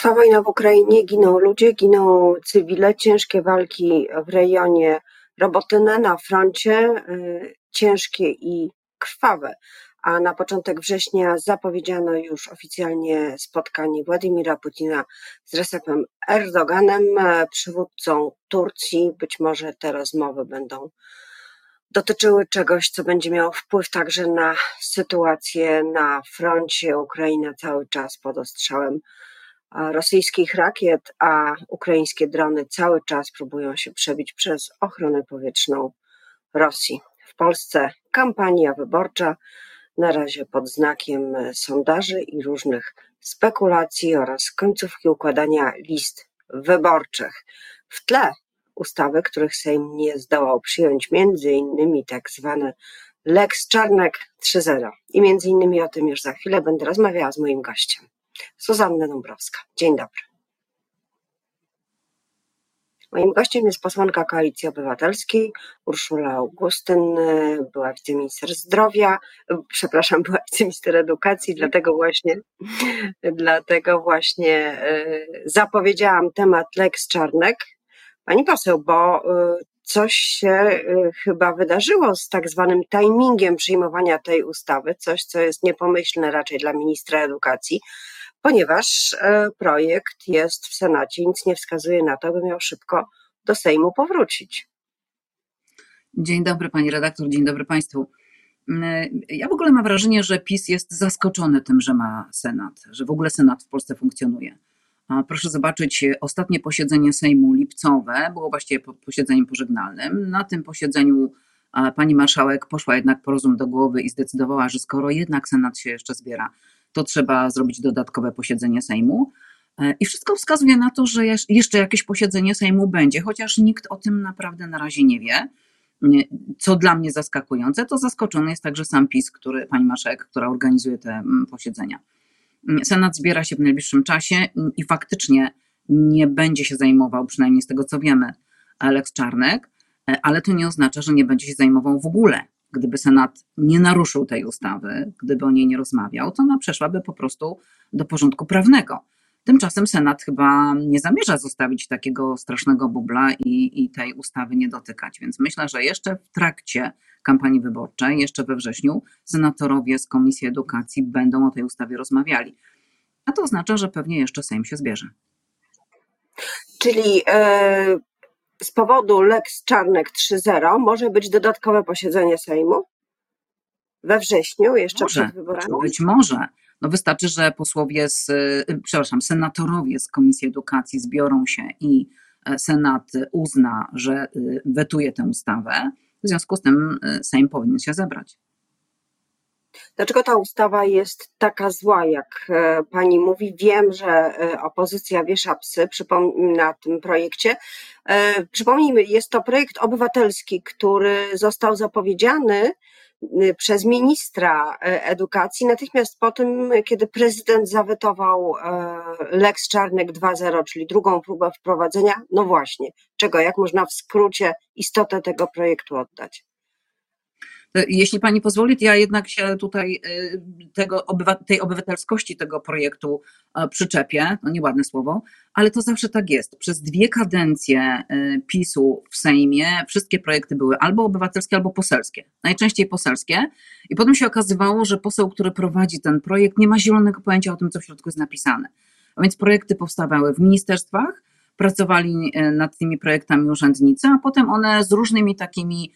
Trwa wojna w Ukrainie, giną ludzie, giną cywile, ciężkie walki w rejonie Robotyne na froncie, y, ciężkie i krwawe. A na początek września zapowiedziano już oficjalnie spotkanie Władimira Putina z Recepem Erdoganem, przywódcą Turcji. Być może te rozmowy będą dotyczyły czegoś, co będzie miało wpływ także na sytuację na froncie. Ukraina cały czas pod ostrzałem rosyjskich rakiet, a ukraińskie drony cały czas próbują się przebić przez ochronę powietrzną Rosji. W Polsce kampania wyborcza na razie pod znakiem sondaży i różnych spekulacji oraz końcówki układania list wyborczych. W tle ustawy, których Sejm nie zdołał przyjąć, między innymi tak zwane Lex Czarnek 3.0. I między innymi o tym już za chwilę będę rozmawiała z moim gościem. Zuzanna Dąbrowska. Dzień dobry. Moim gościem jest posłanka Koalicji Obywatelskiej Urszula Augustyn, była wiceminister zdrowia, przepraszam, była wiceminister edukacji, dlatego właśnie, dlatego właśnie e, zapowiedziałam temat Lex Czarnek. Pani poseł, bo e, coś się e, chyba wydarzyło z tak zwanym timingiem przyjmowania tej ustawy, coś, co jest niepomyślne raczej dla ministra edukacji ponieważ e, projekt jest w Senacie, nic nie wskazuje na to, by miał szybko do Sejmu powrócić. Dzień dobry pani redaktor, dzień dobry państwu. Mm, ja w ogóle mam wrażenie, że PiS jest zaskoczony tym, że ma Senat, że w ogóle Senat w Polsce funkcjonuje. Proszę zobaczyć, ostatnie posiedzenie Sejmu lipcowe było właściwie posiedzeniem pożegnalnym. Na tym posiedzeniu pani marszałek poszła jednak po rozum do głowy i zdecydowała, że skoro jednak Senat się jeszcze zbiera, to trzeba zrobić dodatkowe posiedzenie Sejmu. E, I wszystko wskazuje na to, że jeszcze jakieś posiedzenie Sejmu będzie, chociaż nikt o tym naprawdę na razie nie wie. Co dla mnie zaskakujące, to zaskoczony jest także sam PiS, który, pani Maszek, która organizuje te mm, posiedzenia. Senat zbiera się w najbliższym czasie i faktycznie nie będzie się zajmował, przynajmniej z tego co wiemy, Alex Czarnek, e, ale to nie oznacza, że nie będzie się zajmował w ogóle gdyby Senat nie naruszył tej ustawy, gdyby o niej nie rozmawiał, to ona przeszłaby po prostu do porządku prawnego. Tymczasem Senat chyba nie zamierza zostawić takiego strasznego bubla i, i tej ustawy nie dotykać. Więc myślę, że jeszcze w trakcie kampanii wyborczej, jeszcze we wrześniu, senatorowie z Komisji Edukacji będą o tej ustawie rozmawiali. A to oznacza, że pewnie jeszcze Sejm się zbierze. Czyli e, z powodu Lex Czarnek 3.0 może być dodatkowe posiedzenie Sejmu we wrześniu, jeszcze może, przed wyborami? Być może. No wystarczy, że posłowie z, y, przepraszam, senatorowie z Komisji Edukacji zbiorą się i e, Senat uzna, że y, wetuje tę ustawę. W związku z tym y, Sejm powinien się zebrać. Dlaczego ta ustawa jest taka zła, jak e, pani mówi? Wiem, że e, opozycja wiesza psy na tym projekcie. E, przypomnijmy, jest to projekt obywatelski, który został zapowiedziany przez ministra edukacji natychmiast po tym, kiedy prezydent zawetował Lex Czarnek 2.0, czyli drugą próbę wprowadzenia. No właśnie, czego, jak można w skrócie istotę tego projektu oddać? Jeśli pani pozwoli, ja jednak się tutaj y, tego, tej obywatelskości tego projektu e, przyczepię, no nieładne słowo, ale to zawsze tak jest. Przez dwie kadencje y, PiSu w Sejmie wszystkie projekty były albo obywatelskie, albo poselskie. Najczęściej poselskie. I potem się okazywało, że poseł, który prowadzi ten projekt, nie ma zielonego pojęcia o tym, co w środku jest napisane. A więc projekty powstawały w ministerstwach, pracowali y, nad tymi projektami urzędnicy, a potem one z różnymi takimi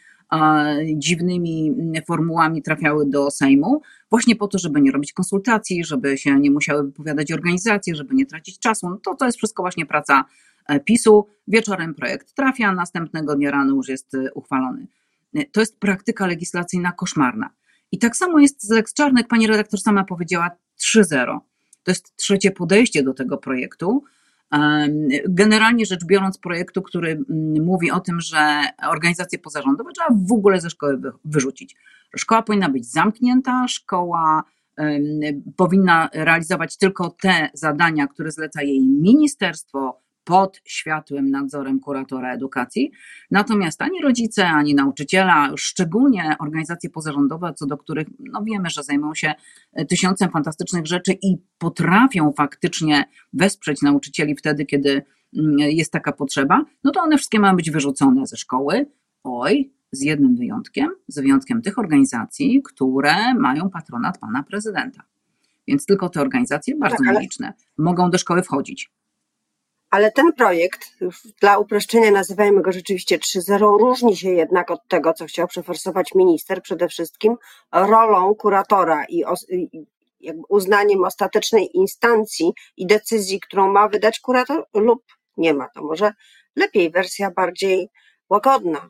dziwnymi formułami trafiały do Sejmu, właśnie po to, żeby nie robić konsultacji, żeby się nie musiały wypowiadać organizacje, żeby nie tracić czasu. No to, to jest wszystko właśnie praca e, PiSu. Wieczorem projekt trafia, następnego dnia rano już jest e, uchwalony. E, to jest praktyka legislacyjna koszmarna. I tak samo jest z Lex Czarnek, pani redaktor sama powiedziała 3.0. To jest trzecie podejście do tego projektu. Generalnie rzecz biorąc, projektu, który mm, mówi o tym, że organizacje pozarządowe trzeba w ogóle ze szkoły wyrzucić. Szkoła powinna być zamknięta, szkoła powinna realizować tylko te zadania, które zleca jej ministerstwo, pod światłym nadzorem kuratora edukacji. Natomiast ani rodzice, ani nauczyciela, szczególnie organizacje pozarządowe, co do których no wiemy, że zajmują się tysiącem fantastycznych rzeczy i potrafią faktycznie wesprzeć nauczycieli wtedy, kiedy mm, jest taka potrzeba, no to one wszystkie mają być wyrzucone ze szkoły. Oj, z jednym wyjątkiem, z wyjątkiem tych organizacji, które mają patronat pana prezydenta. Więc tylko te organizacje, bardzo tak, ale... nieliczne, mogą do szkoły wchodzić. Ale ten projekt, dla uproszczenia nazywajmy go rzeczywiście 3.0, różni się jednak od tego, co chciał przeforsować minister, przede wszystkim rolą kuratora i, uznaniem ostatecznej instancji i decyzji, którą ma wydać kurator, lub nie ma. To może lepiej, wersja bardziej łagodna.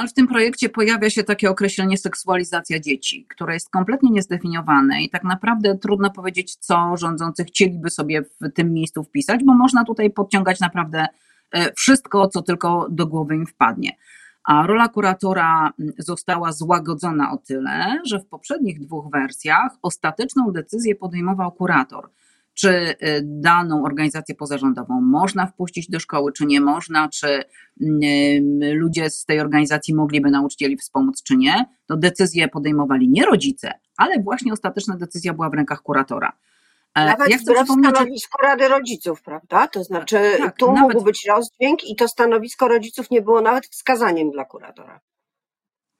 Ale w tym projekcie pojawia się takie określenie seksualizacja dzieci, które jest kompletnie niezdefiniowane i tak naprawdę trudno powiedzieć, co rządzący chcieliby sobie w tym miejscu wpisać, bo można tutaj podciągać naprawdę e, wszystko, co tylko do głowy im wpadnie. A rola kuratora została złagodzona o tyle, że w poprzednich dwóch wersjach ostateczną decyzję podejmował kurator czy y, daną organizację pozarządową można wpuścić do szkoły, czy nie można, czy ludzie z tej organizacji mogliby nauczycieli wspomóc, czy nie, to decyzje podejmowali nie rodzice, ale właśnie ostateczna decyzja była w rękach kuratora. E, nawet ja chcę stanowisku Rady Rodziców, prawda? To znaczy, tak, tu nawet... mógł być rozdźwięk i to stanowisko rodziców nie było nawet wskazaniem dla kuratora.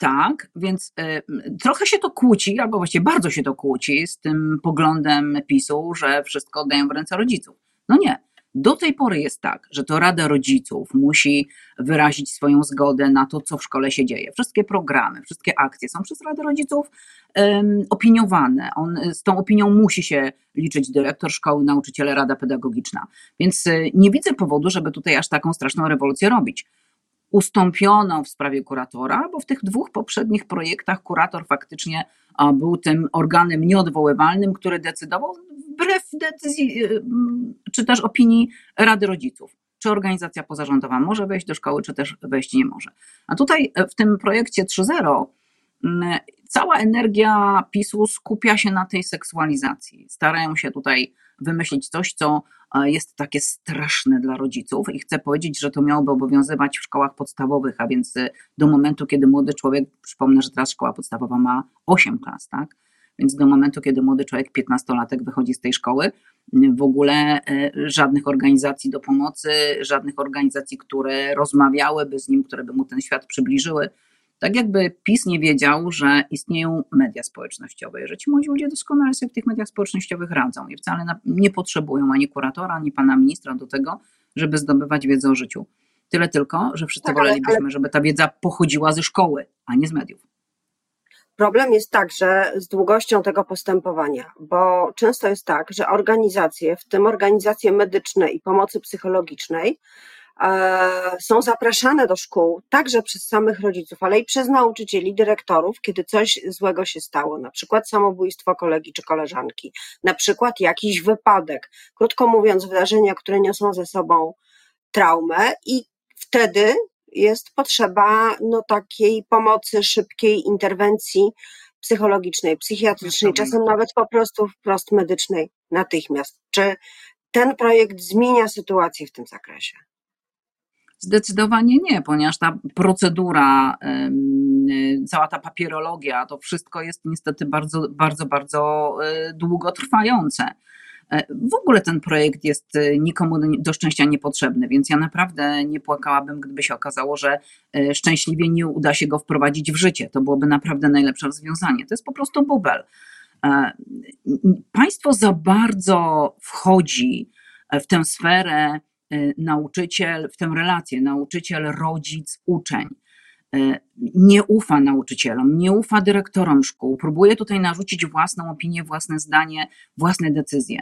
Tak, więc y, trochę się to kłóci, albo właściwie bardzo się to kłóci z tym poglądem PiSu, że wszystko oddają w ręce rodziców. No nie. Do tej pory jest tak, że to Rada Rodziców musi wyrazić swoją zgodę na to, co w szkole się dzieje. Wszystkie programy, wszystkie akcje są przez Radę Rodziców um, opiniowane. On, z tą opinią musi się liczyć dyrektor szkoły, nauczyciele, Rada Pedagogiczna. Więc y, nie widzę powodu, żeby tutaj aż taką straszną rewolucję robić ustąpiono w sprawie kuratora, bo w tych dwóch poprzednich projektach kurator faktycznie był tym organem nieodwoływalnym, który decydował wbrew decyzji y, czy też opinii Rady Rodziców. Czy organizacja pozarządowa może wejść do szkoły, czy też wejść nie może. A tutaj w tym projekcie 3.0 cała energia PiSu skupia się na tej seksualizacji. Starają się tutaj wymyślić coś, co e, jest takie straszne dla rodziców i chcę powiedzieć, że to miałoby obowiązywać w szkołach podstawowych, a więc e, do momentu, kiedy młody człowiek, przypomnę, że teraz szkoła podstawowa ma 8 klas, tak? Więc do momentu, kiedy młody człowiek, 15-latek wychodzi z tej szkoły, w ogóle e, żadnych organizacji do pomocy, żadnych organizacji, które rozmawiałyby z nim, które by mu ten świat przybliżyły, tak jakby PiS nie wiedział, że istnieją media społecznościowe, że ci młodzi ludzie doskonale sobie w tych mediach społecznościowych radzą i wcale nie potrzebują ani kuratora, ani pana ministra do tego, żeby zdobywać wiedzę o życiu. Tyle tylko, że wszyscy tak, wolelibyśmy, ale... żeby ta wiedza pochodziła ze szkoły, a nie z mediów. Problem jest także z długością tego postępowania, bo często jest tak, że organizacje, w tym organizacje medyczne i pomocy psychologicznej, są zapraszane do szkół także przez samych rodziców, ale i przez nauczycieli, dyrektorów, kiedy coś złego się stało, na przykład samobójstwo kolegi czy koleżanki, na przykład jakiś wypadek, krótko mówiąc, wydarzenia, które niosą ze sobą traumę i wtedy jest potrzeba no, takiej pomocy, szybkiej interwencji psychologicznej, psychiatrycznej, czasem nawet po prostu wprost medycznej natychmiast. Czy ten projekt zmienia sytuację w tym zakresie? Zdecydowanie nie, ponieważ ta procedura, cała ta papierologia, to wszystko jest niestety bardzo, bardzo, bardzo e, długotrwające. E, w ogóle ten projekt jest e, nikomu do szczęścia niepotrzebny, więc ja naprawdę nie płakałabym, gdyby się okazało, że szczęśliwie nie uda się go wprowadzić w życie. To byłoby naprawdę najlepsze rozwiązanie. To jest po prostu bubel. Państwo za bardzo wchodzi w tę sferę nauczyciel, w tę relację nauczyciel, rodzic, uczeń. Y, nie ufa nauczycielom, nie ufa dyrektorom szkół, próbuje tutaj narzucić własną opinię, własne zdanie, własne decyzje.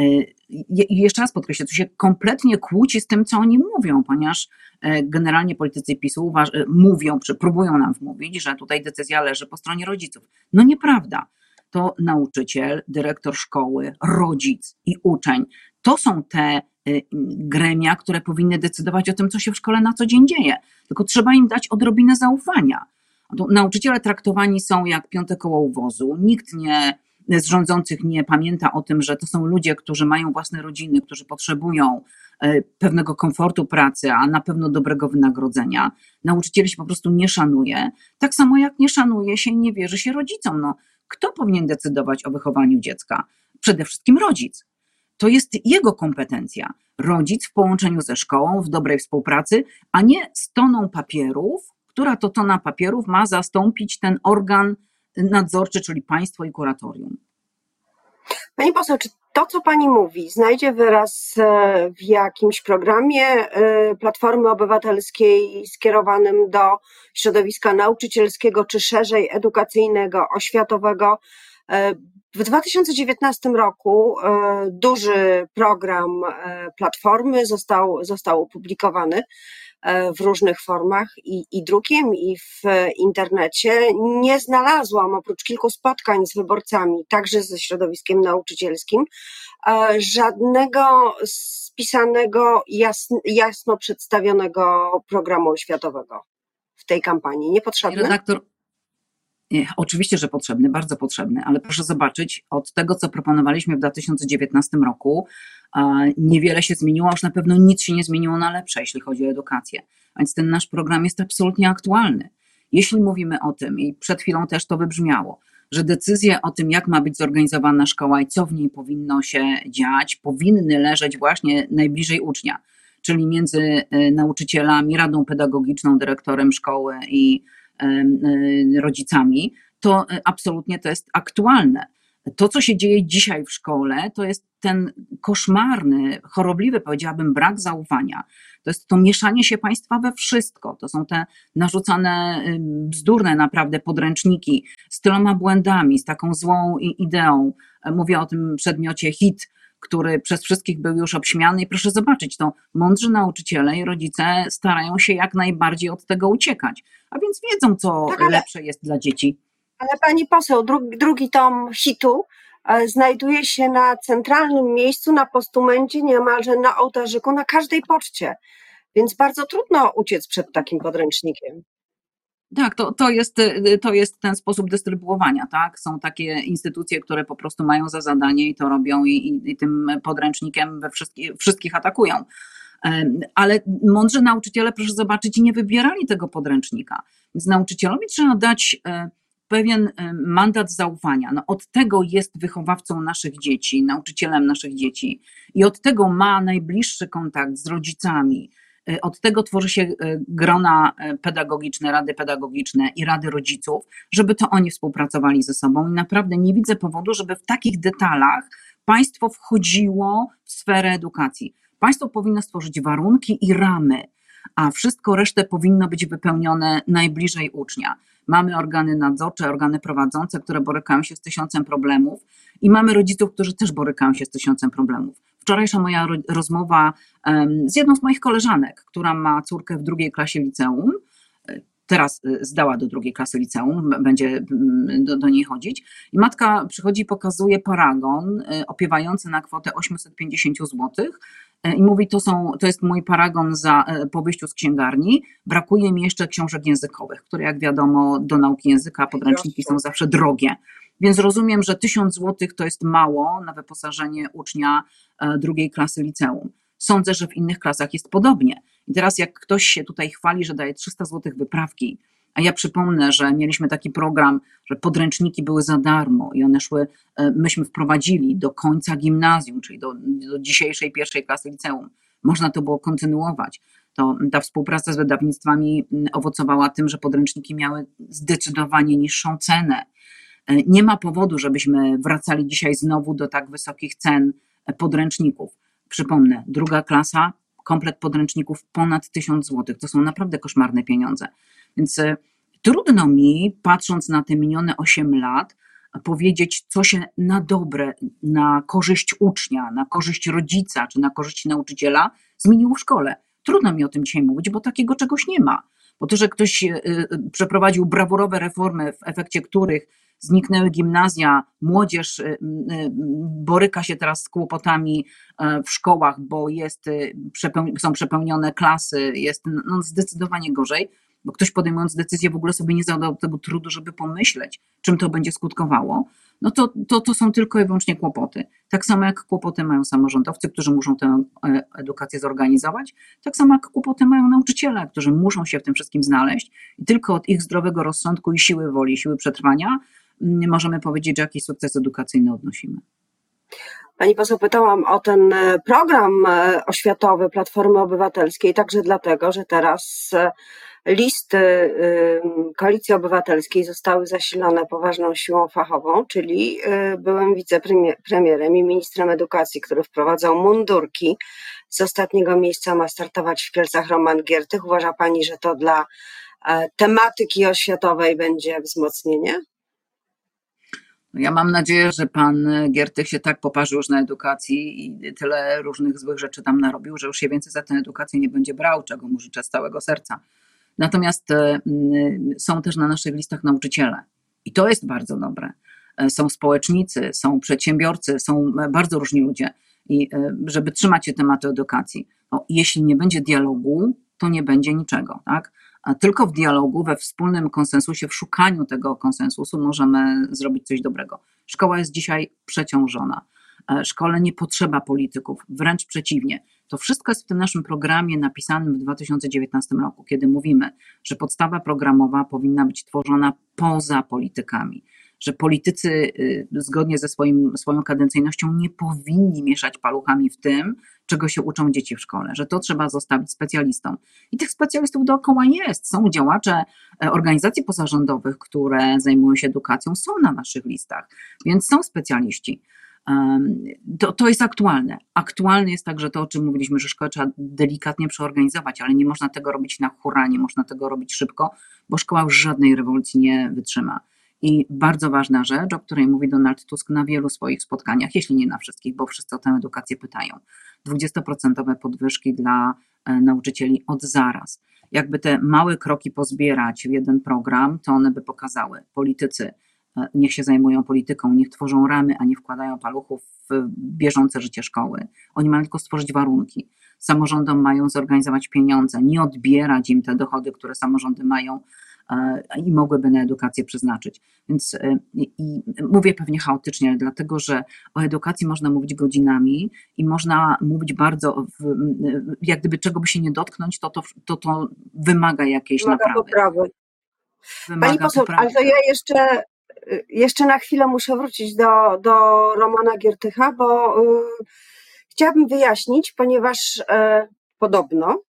Y, I jeszcze raz podkreślę, to się kompletnie kłóci z tym, co oni mówią, ponieważ generalnie politycy PiSu mówią, czy próbują nam wmówić, że tutaj decyzja leży po stronie rodziców. No nieprawda. To nauczyciel, dyrektor szkoły, rodzic i uczeń to są te Y, gremia, które powinny decydować o tym, co się w szkole na co dzień dzieje. Tylko trzeba im dać odrobinę zaufania. Nauczyciele traktowani są jak piąte koło uwozu. Nikt nie z rządzących nie pamięta o tym, że to są ludzie, którzy mają własne rodziny, którzy potrzebują e, pewnego komfortu pracy, a na pewno dobrego wynagrodzenia. Nauczycieli się po prostu nie szanuje. Tak samo jak nie szanuje się i nie wierzy się rodzicom. No, kto powinien decydować o wychowaniu dziecka? Przede wszystkim rodzic. To jest jego kompetencja. Rodzic w połączeniu ze szkołą, w dobrej współpracy, a nie z toną papierów, która to tona papierów ma zastąpić ten organ nadzorczy, czyli państwo i kuratorium. Pani poseł, czy to, co Pani mówi, znajdzie wyraz e, w jakimś programie e, Platformy Obywatelskiej skierowanym do środowiska nauczycielskiego, czy szerzej edukacyjnego, oświatowego? E, w 2019 roku duży program Platformy został, został opublikowany. E, w różnych formach i, i drukiem, i w internecie. Nie znalazłam oprócz kilku spotkań z wyborcami, także ze środowiskiem nauczycielskim, e, żadnego spisanego, jasno, jasno przedstawionego programu oświatowego w tej kampanii. Niepotrzebne? Redaktor, oczywiście, że potrzebny, bardzo potrzebny, ale proszę zobaczyć, od tego, co proponowaliśmy w 2019 roku, niewiele się zmieniło, a już na pewno nic się nie zmieniło na lepsze, jeśli chodzi o edukację. Więc ten nasz program jest absolutnie aktualny. Jeśli mówimy o tym, i przed chwilą też to wybrzmiało, że decyzje o tym, jak ma być zorganizowana szkoła i co w niej powinno się dziać, powinny leżeć właśnie najbliżej ucznia, czyli między e, nauczycielami, radą pedagogiczną, dyrektorem szkoły i rodzicami, to y, absolutnie to jest aktualne. To, co się dzieje dzisiaj w szkole, to jest ten koszmarny, chorobliwy, powiedziałabym, brak zaufania. To jest to mieszanie się państwa we wszystko. To są te narzucane, bzdurne naprawdę podręczniki z tyloma błędami, z taką złą ideą. Mówię o tym przedmiocie HIT, który przez wszystkich był już obśmiany. I proszę zobaczyć, to mądrzy nauczyciele i rodzice starają się jak najbardziej od tego uciekać. A więc wiedzą, co tak, ale, lepsze jest dla dzieci. Ale pani poseł, drugi, drugi tom hitu e, znajduje się na centralnym miejscu, na postumencie, niemalże na ołtarzyku, na każdej poczcie. Więc bardzo trudno uciec przed takim podręcznikiem. Tak, to, to, jest, y, to jest ten sposób dystrybuowania, tak? Są takie instytucje, które po prostu mają za zadanie i to robią i, i, i tym podręcznikiem we wszystkich, wszystkich atakują. Ale mądrzy nauczyciele, proszę zobaczyć, nie wybierali tego podręcznika. Więc nauczycielowi trzeba dać e, pewien e, mandat zaufania. No, od tego jest wychowawcą naszych dzieci, nauczycielem naszych dzieci i od tego ma najbliższy kontakt z rodzicami, od tego tworzy się e, grona e, pedagogiczne, rady pedagogiczne i rady rodziców, żeby to oni współpracowali ze sobą. I naprawdę nie widzę powodu, żeby w takich detalach państwo wchodziło w sferę edukacji. Państwo powinno stworzyć warunki i ramy, a wszystko resztę powinno być wypełnione najbliżej ucznia. Mamy organy nadzorcze, organy prowadzące, które borykają się z tysiącem problemów, i mamy rodziców, którzy też borykają się z tysiącem problemów wczorajsza moja rozmowa z jedną z moich koleżanek, która ma córkę w drugiej klasie liceum, teraz y, zdała do drugiej klasy liceum, będzie do, do, niej chodzić. I matka przychodzi i pokazuje paragon y, opiewający na kwotę 850 zł. Y, I mówi, to, są, to jest mój paragon za, po wyjściu z księgarni. Brakuje mi jeszcze książek językowych, które jak wiadomo do nauki języka podręczniki są zawsze drogie. Więc rozumiem, że 1000 zł to jest mało na wyposażenie ucznia e, drugiej klasy liceum. Sądzę, że w innych klasach jest podobnie. I teraz, jak ktoś się tutaj chwali, że daje 300 zł wyprawki, a ja przypomnę, że mieliśmy taki program, że podręczniki były za darmo i one szły, e, myśmy wprowadzili do końca gimnazjum, czyli do, do dzisiejszej pierwszej klasy liceum. Można to było kontynuować. To ta współpraca z wydawnictwami owocowała tym, że podręczniki miały zdecydowanie niższą cenę nie ma powodu, żebyśmy wracali dzisiaj znowu do tak wysokich cen e, podręczników. Przypomnę, druga klasa, komplet podręczników ponad 1000 zł. To są naprawdę koszmarne pieniądze. Więc e, trudno mi, patrząc na te minione 8 lat, powiedzieć, co się na dobre, na korzyść ucznia, na korzyść rodzica czy na korzyść nauczyciela zmieniło w szkole. Trudno mi o tym dzisiaj mówić, bo takiego czegoś nie ma. Bo to, że ktoś przeprowadził brawurowe reformy, w efekcie których zniknęły gimnazja, młodzież y, y, boryka się teraz z kłopotami e, w szkołach, bo jest, y, są przepełnione klasy, jest no, zdecydowanie gorzej, bo ktoś podejmując decyzję w ogóle sobie nie zadał tego trudu, żeby pomyśleć, czym to będzie skutkowało, no to, to, to są tylko i wyłącznie kłopoty. Tak samo jak kłopoty mają samorządowcy, którzy muszą tę e, edukację zorganizować, tak samo jak kłopoty mają nauczyciele, którzy muszą się w tym wszystkim znaleźć i tylko od ich zdrowego rozsądku i siły woli, siły przetrwania możemy powiedzieć, że jakiś sukces edukacyjny odnosimy. Pani poseł, pytałam o ten e, program e, oświatowy Platformy Obywatelskiej, także dlatego, że teraz e, listy Koalicji Obywatelskiej zostały zasilone poważną siłą fachową, czyli byłem wicepremierem i ministrem edukacji, który wprowadzał mundurki. Z ostatniego miejsca ma startować w Kielcach Roman Giertych. Uważa Pani, że to dla tematyki oświatowej będzie wzmocnienie? Ja mam nadzieję, że pan Giertych się tak poparzył już na edukacji i tyle różnych złych rzeczy tam narobił, że już się więcej za tę edukację nie będzie brał, czego mu życzę z całego serca. Natomiast e, są też na naszych listach nauczyciele i to jest bardzo dobre. E, są społecznicy, są przedsiębiorcy, są bardzo różni ludzie i e, żeby trzymać się tematu edukacji. No, jeśli nie będzie dialogu, to nie będzie niczego, tak? Tylko w dialogu, we wspólnym konsensusie, w szukaniu tego konsensusu możemy zrobić coś dobrego. Szkoła jest dzisiaj przeciążona. E, szkole nie potrzeba polityków, wręcz przeciwnie. To wszystko jest w tym naszym programie napisanym w 2019 roku, kiedy mówimy, że podstawa programowa powinna być tworzona poza politykami że politycy y, zgodnie ze swoim, swoją kadencyjnością nie powinni mieszać paluchami w tym, czego się uczą dzieci w szkole, że to trzeba zostawić specjalistom. I tych specjalistów dookoła jest. Są działacze e, organizacji pozarządowych, które zajmują się edukacją, są na naszych listach, więc są specjaliści. To, to jest aktualne. Aktualne jest także to, o czym mówiliśmy, że szkołę trzeba delikatnie przeorganizować, ale nie można tego robić na hura, nie można tego robić szybko, bo szkoła już żadnej rewolucji nie wytrzyma. I bardzo ważna rzecz, o której mówi Donald Tusk na wielu swoich spotkaniach, jeśli nie na wszystkich, bo wszyscy o tę edukację pytają. 20% podwyżki dla e, nauczycieli od zaraz. Jakby te małe kroki pozbierać w jeden program, to one by pokazały politycy, e, niech się zajmują polityką, niech tworzą ramy, a nie wkładają paluchów w bieżące życie szkoły. Oni mają tylko stworzyć warunki. Samorządom mają zorganizować pieniądze, nie odbierać im te dochody, które samorządy mają i mogłyby na edukację przeznaczyć. Więc e, i mówię pewnie chaotycznie, ale dlatego, że o edukacji można mówić godzinami i można mówić bardzo, w, jak gdyby czego by się nie dotknąć, to to, to, to wymaga jakiejś wymaga naprawy. Poprawy. Wymaga Pani poseł, poprawy. ale to ja jeszcze, jeszcze na chwilę muszę wrócić do, do Romana Giertycha, bo y, chciałabym wyjaśnić, ponieważ y, podobno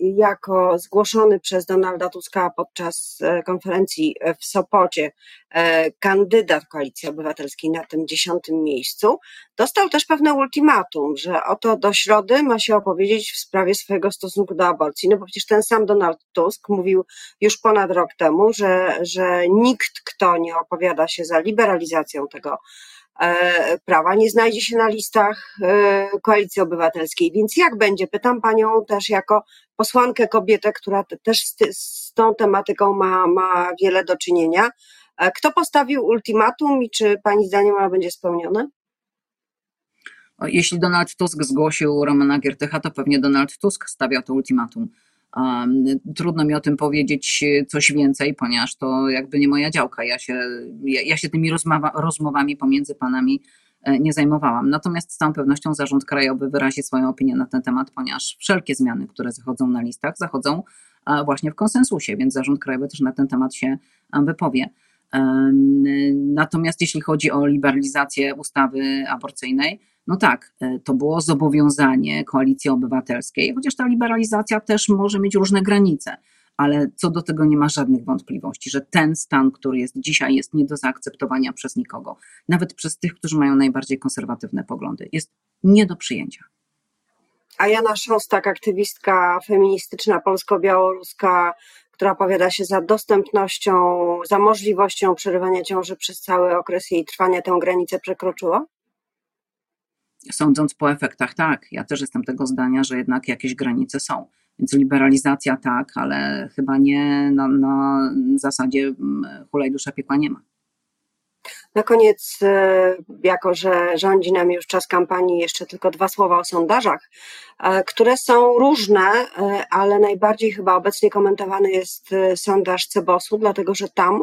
jako zgłoszony przez Donalda Tuska podczas e, konferencji w Sopocie e, kandydat Koalicji Obywatelskiej na tym dziesiątym miejscu, dostał też pewne ultimatum, że oto do środy ma się opowiedzieć w sprawie swojego stosunku do aborcji. No bo przecież ten sam Donald Tusk mówił już ponad rok temu, że, że nikt, kto nie opowiada się za liberalizacją tego E, prawa nie znajdzie się na listach e, Koalicji Obywatelskiej. Więc jak będzie? Pytam Panią też jako posłankę kobietę, która też z, z tą tematyką ma, ma wiele do czynienia. E, kto postawił ultimatum i czy Pani zdaniem ono będzie spełnione? Jeśli Donald Tusk zgłosił Romana Giertycha, to pewnie Donald Tusk stawiał to ultimatum. Trudno mi o tym powiedzieć coś więcej, ponieważ to jakby nie moja działka. Ja się, ja, ja się tymi rozmowa, rozmowami pomiędzy panami e, nie zajmowałam. Natomiast z całą pewnością Zarząd Krajowy wyrazi swoją opinię na ten temat, ponieważ wszelkie zmiany, które zachodzą na listach, zachodzą właśnie w konsensusie, więc Zarząd Krajowy też na ten temat się wypowie. Natomiast jeśli chodzi o liberalizację ustawy aborcyjnej, no tak, e, to było zobowiązanie koalicji obywatelskiej, chociaż ta liberalizacja też może mieć różne granice, ale co do tego nie ma żadnych wątpliwości, że ten stan, który jest dzisiaj, jest nie do zaakceptowania przez nikogo, nawet przez tych, którzy mają najbardziej konserwatywne poglądy. Jest nie do przyjęcia. A Jana Szostak, aktywistka feministyczna polsko-białoruska, która opowiada się za dostępnością, za możliwością przerywania ciąży przez cały okres jej trwania, tę granicę przekroczyła? Sądząc po efektach, tak. Ja też jestem tego zdania, że jednak jakieś granice są. Więc liberalizacja tak, ale chyba nie na, na zasadzie mm, hulaj dusza piekła nie ma. Na koniec, e, jako że rządzi nam już czas kampanii, jeszcze tylko dwa słowa o sondażach, e, które są różne, e, ale najbardziej chyba obecnie komentowany jest sondaż Cebosu, dlatego że tam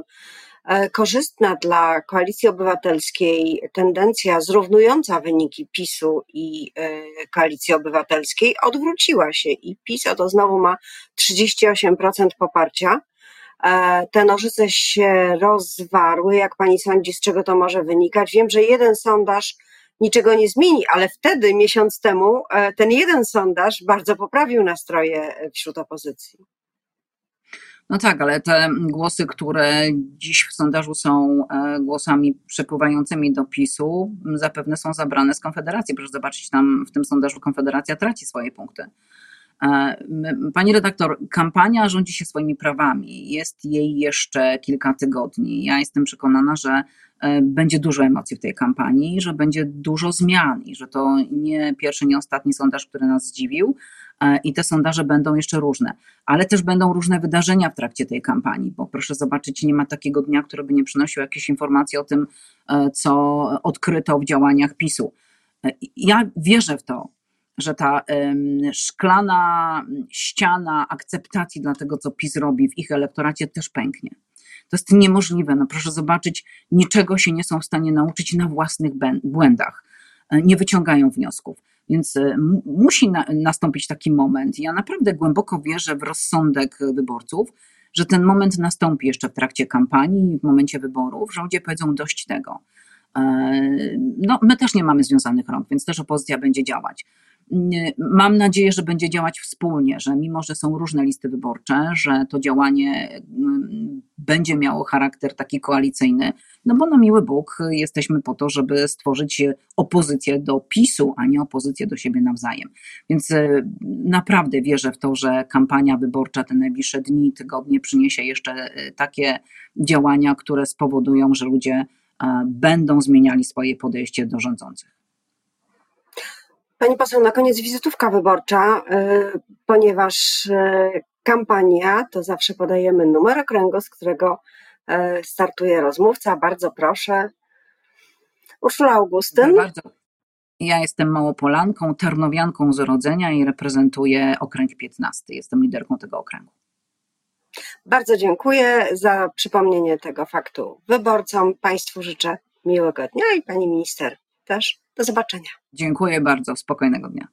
korzystna dla Koalicji Obywatelskiej tendencja zrównująca wyniki PiSu i e, Koalicji Obywatelskiej odwróciła się i PiS oto znowu ma 38% poparcia. E, te nożyce się rozwarły. Jak pani sądzi, z czego to może wynikać? Wiem, że jeden sondaż niczego nie zmieni, ale wtedy, miesiąc temu, ten jeden sondaż bardzo poprawił nastroje wśród opozycji. No tak, ale te głosy, które dziś w sondażu są e, głosami przepływającymi do PiSu, zapewne są zabrane z Konfederacji. Proszę zobaczyć, tam w tym sondażu Konfederacja traci swoje punkty. E, pani redaktor, kampania rządzi się swoimi prawami. Jest jej jeszcze kilka tygodni. Ja jestem przekonana, że e, będzie dużo emocji w tej kampanii, że będzie dużo zmian i że to nie pierwszy, nie ostatni sondaż, który nas zdziwił, i te sondaże będą jeszcze różne, ale też będą różne wydarzenia w trakcie tej kampanii, bo proszę zobaczyć, nie ma takiego dnia, który by nie przynosił jakieś informacje o tym, e, co odkryto w działaniach PiSu. E, ja wierzę w to, że ta szklana ściana akceptacji dla tego, co PiS robi w ich elektoracie, też pęknie. To jest niemożliwe. No proszę zobaczyć, niczego się nie są w stanie nauczyć na własnych błędach. Nie wyciągają wniosków. Więc e, musi na, nastąpić taki moment. Ja naprawdę głęboko wierzę w rozsądek wyborców, że ten moment nastąpi jeszcze w trakcie kampanii, w momencie wyborów, że ludzie powiedzą dość tego. E, no, my też nie mamy związanych rąk, więc też opozycja będzie działać. Mam nadzieję, że będzie działać wspólnie, że mimo, że są różne listy wyborcze, że to działanie mm, będzie miało charakter taki koalicyjny, no bo na miły Bóg jesteśmy po to, żeby stworzyć opozycję do PiSu, a nie opozycję do siebie nawzajem. Więc e, naprawdę wierzę w to, że kampania wyborcza te najbliższe dni, tygodnie przyniesie jeszcze e, takie działania, które spowodują, że ludzie e, będą zmieniali swoje podejście do rządzących. Pani poseł, na koniec wizytówka wyborcza, y, ponieważ y, kampania to zawsze podajemy numer okręgu, z którego y, startuje rozmówca. Bardzo proszę. Urszula Augustyn. Bardzo. Ja jestem Małopolanką, Tarnowianką z urodzenia i reprezentuję okręg 15. Jestem liderką tego okręgu. Bardzo dziękuję za przypomnienie tego faktu wyborcom. Państwu życzę miłego dnia i pani minister też. Do zobaczenia. Dziękuję bardzo. Spokojnego dnia.